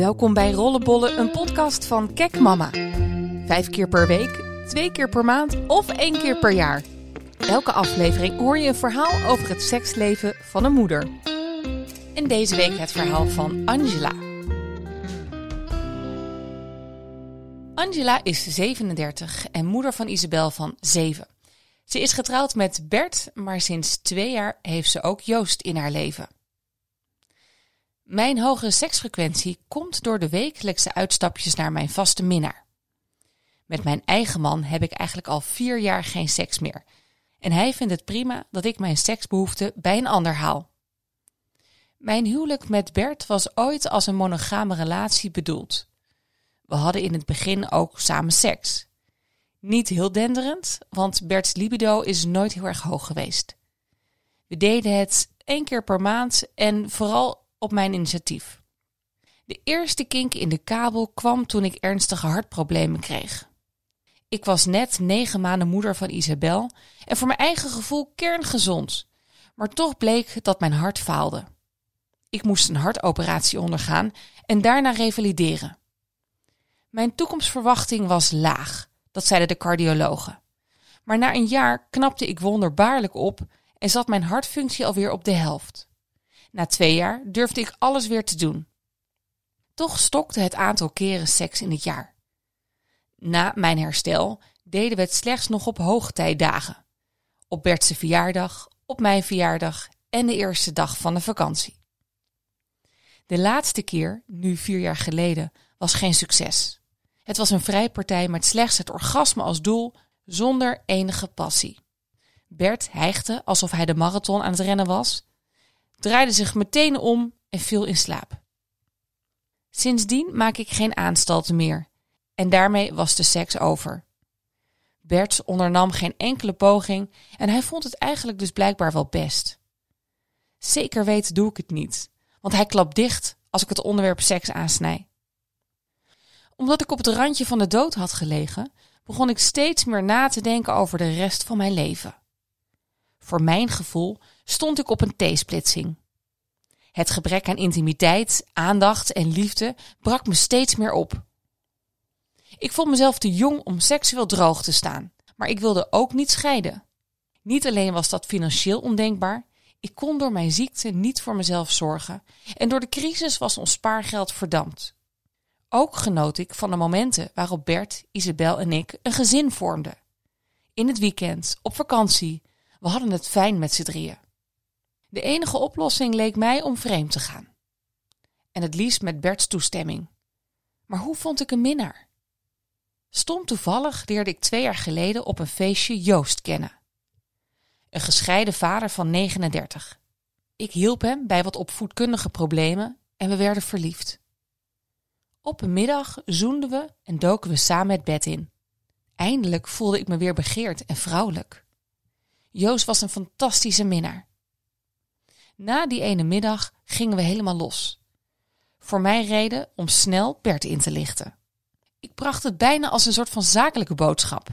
Welkom bij Rollenbollen, een podcast van Kek Mama. Vijf keer per week, twee keer per maand of één keer per jaar. Elke aflevering hoor je een verhaal over het seksleven van een moeder. En deze week het verhaal van Angela. Angela is 37 en moeder van Isabel van 7. Ze is getrouwd met Bert, maar sinds twee jaar heeft ze ook Joost in haar leven. Mijn hogere seksfrequentie komt door de wekelijkse uitstapjes naar mijn vaste minnaar. Met mijn eigen man heb ik eigenlijk al vier jaar geen seks meer. En hij vindt het prima dat ik mijn seksbehoefte bij een ander haal. Mijn huwelijk met Bert was ooit als een monogame relatie bedoeld. We hadden in het begin ook samen seks. Niet heel denderend, want Bert's libido is nooit heel erg hoog geweest. We deden het één keer per maand en vooral op mijn initiatief. De eerste kink in de kabel kwam toen ik ernstige hartproblemen kreeg. Ik was net negen maanden moeder van Isabel en voor mijn eigen gevoel kerngezond. Maar toch bleek dat mijn hart faalde. Ik moest een hartoperatie ondergaan en daarna revalideren. Mijn toekomstverwachting was laag, dat zeiden de cardiologen. Maar na een jaar knapte ik wonderbaarlijk op en zat mijn hartfunctie alweer op de helft. Na twee jaar durfde ik alles weer te doen. Toch stokte het aantal keren seks in het jaar. Na mijn herstel deden we het slechts nog op hoogtijdagen. Op Bertse verjaardag, op mijn verjaardag en de eerste dag van de vakantie. De laatste keer, nu vier jaar geleden, was geen succes. Het was een vrijpartij met slechts het orgasme als doel, zonder enige passie. Bert hijgde alsof hij de marathon aan het rennen was draaide zich meteen om en viel in slaap. Sindsdien maak ik geen aanstalten meer en daarmee was de seks over. Bert ondernam geen enkele poging en hij vond het eigenlijk dus blijkbaar wel best. Zeker weten doe ik het niet, want hij klapt dicht als ik het onderwerp seks aansnij. Omdat ik op het randje van de dood had gelegen, begon ik steeds meer na te denken over de rest van mijn leven. Voor mijn gevoel stond ik op een T-splitsing. Het gebrek aan intimiteit, aandacht en liefde brak me steeds meer op. Ik vond mezelf te jong om seksueel droog te staan, maar ik wilde ook niet scheiden. Niet alleen was dat financieel ondenkbaar, ik kon door mijn ziekte niet voor mezelf zorgen en door de crisis was ons spaargeld verdampt. Ook genoot ik van de momenten waarop Bert, Isabel en ik een gezin vormden. In het weekend, op vakantie, we hadden het fijn met z'n drieën. De enige oplossing leek mij om vreemd te gaan. En het liefst met Berts toestemming. Maar hoe vond ik een minnaar? Stom toevallig leerde ik twee jaar geleden op een feestje Joost kennen. Een gescheiden vader van 39. Ik hielp hem bij wat opvoedkundige problemen en we werden verliefd. Op een middag zoenden we en doken we samen het bed in. Eindelijk voelde ik me weer begeerd en vrouwelijk. Joost was een fantastische minnaar. Na die ene middag gingen we helemaal los. Voor mij reden om snel Bert in te lichten. Ik bracht het bijna als een soort van zakelijke boodschap.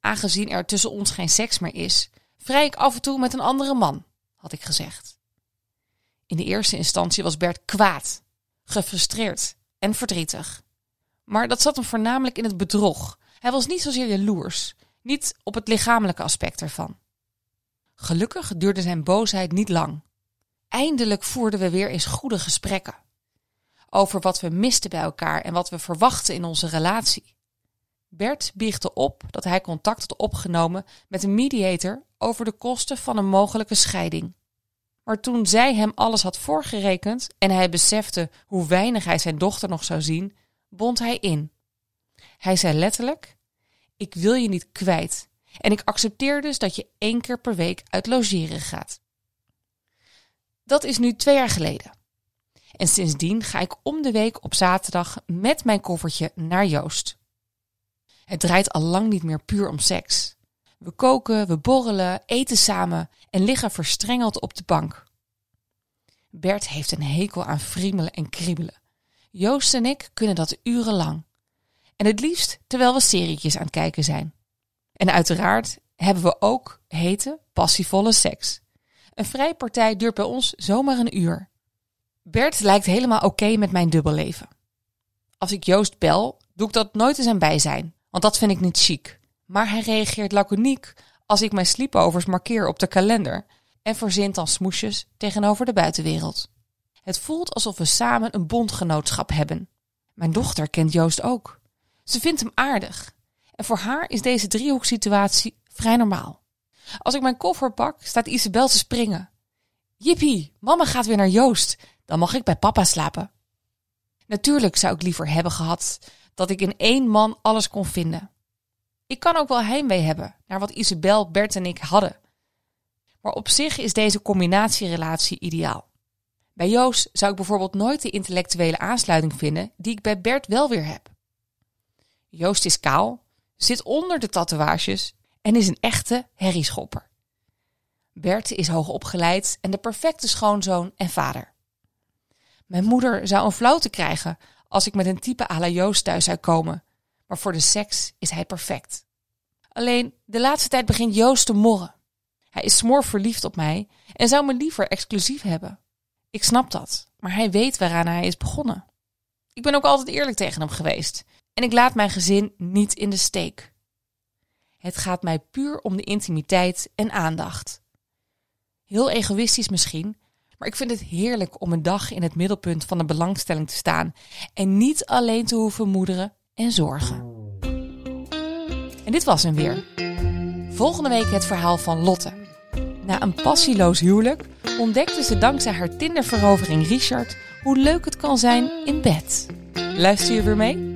Aangezien er tussen ons geen seks meer is, vrij ik af en toe met een andere man, had ik gezegd. In de eerste instantie was Bert kwaad, gefrustreerd en verdrietig. Maar dat zat hem voornamelijk in het bedrog. Hij was niet zozeer jaloers, niet op het lichamelijke aspect ervan. Gelukkig duurde zijn boosheid niet lang. Eindelijk voerden we weer eens goede gesprekken. Over wat we misten bij elkaar en wat we verwachten in onze relatie. Bert biechte op dat hij contact had opgenomen met een mediator over de kosten van een mogelijke scheiding. Maar toen zij hem alles had voorgerekend en hij besefte hoe weinig hij zijn dochter nog zou zien, bond hij in. Hij zei letterlijk: Ik wil je niet kwijt en ik accepteer dus dat je één keer per week uit logeren gaat. Dat is nu twee jaar geleden. En sindsdien ga ik om de week op zaterdag met mijn koffertje naar Joost. Het draait al lang niet meer puur om seks. We koken, we borrelen, eten samen en liggen verstrengeld op de bank. Bert heeft een hekel aan friemelen en kriebelen. Joost en ik kunnen dat urenlang. En het liefst terwijl we serietjes aan het kijken zijn. En uiteraard hebben we ook hete, passievolle seks. Een vrijpartij duurt bij ons zomaar een uur. Bert lijkt helemaal oké met mijn dubbelleven. Als ik Joost bel, doe ik dat nooit in zijn bijzijn, want dat vind ik niet chic. Maar hij reageert laconiek als ik mijn sleepovers markeer op de kalender en verzint dan smoesjes tegenover de buitenwereld. Het voelt alsof we samen een bondgenootschap hebben. Mijn dochter kent Joost ook. Ze vindt hem aardig. En voor haar is deze driehoeksituatie vrij normaal. Als ik mijn koffer pak, staat Isabel te springen. Jippie, mama gaat weer naar Joost. Dan mag ik bij papa slapen. Natuurlijk zou ik liever hebben gehad dat ik in één man alles kon vinden. Ik kan ook wel heimwee hebben naar wat Isabel, Bert en ik hadden. Maar op zich is deze combinatierelatie ideaal. Bij Joost zou ik bijvoorbeeld nooit de intellectuele aansluiting vinden die ik bij Bert wel weer heb. Joost is kaal, zit onder de tatoeages en is een echte herrieschopper. Bert is hoog opgeleid en de perfecte schoonzoon en vader. Mijn moeder zou een flauwte krijgen als ik met een type à la Joost thuis zou komen, maar voor de seks is hij perfect. Alleen de laatste tijd begint Joost te morren. Hij is smoor verliefd op mij en zou me liever exclusief hebben. Ik snap dat, maar hij weet waaraan hij is begonnen. Ik ben ook altijd eerlijk tegen hem geweest en ik laat mijn gezin niet in de steek. Het gaat mij puur om de intimiteit en aandacht. Heel egoïstisch misschien, maar ik vind het heerlijk om een dag in het middelpunt van de belangstelling te staan en niet alleen te hoeven moederen en zorgen. En dit was hem weer. Volgende week het verhaal van Lotte. Na een passieloos huwelijk ontdekte ze dankzij haar Tinderverovering Richard hoe leuk het kan zijn in bed. Luister je weer mee?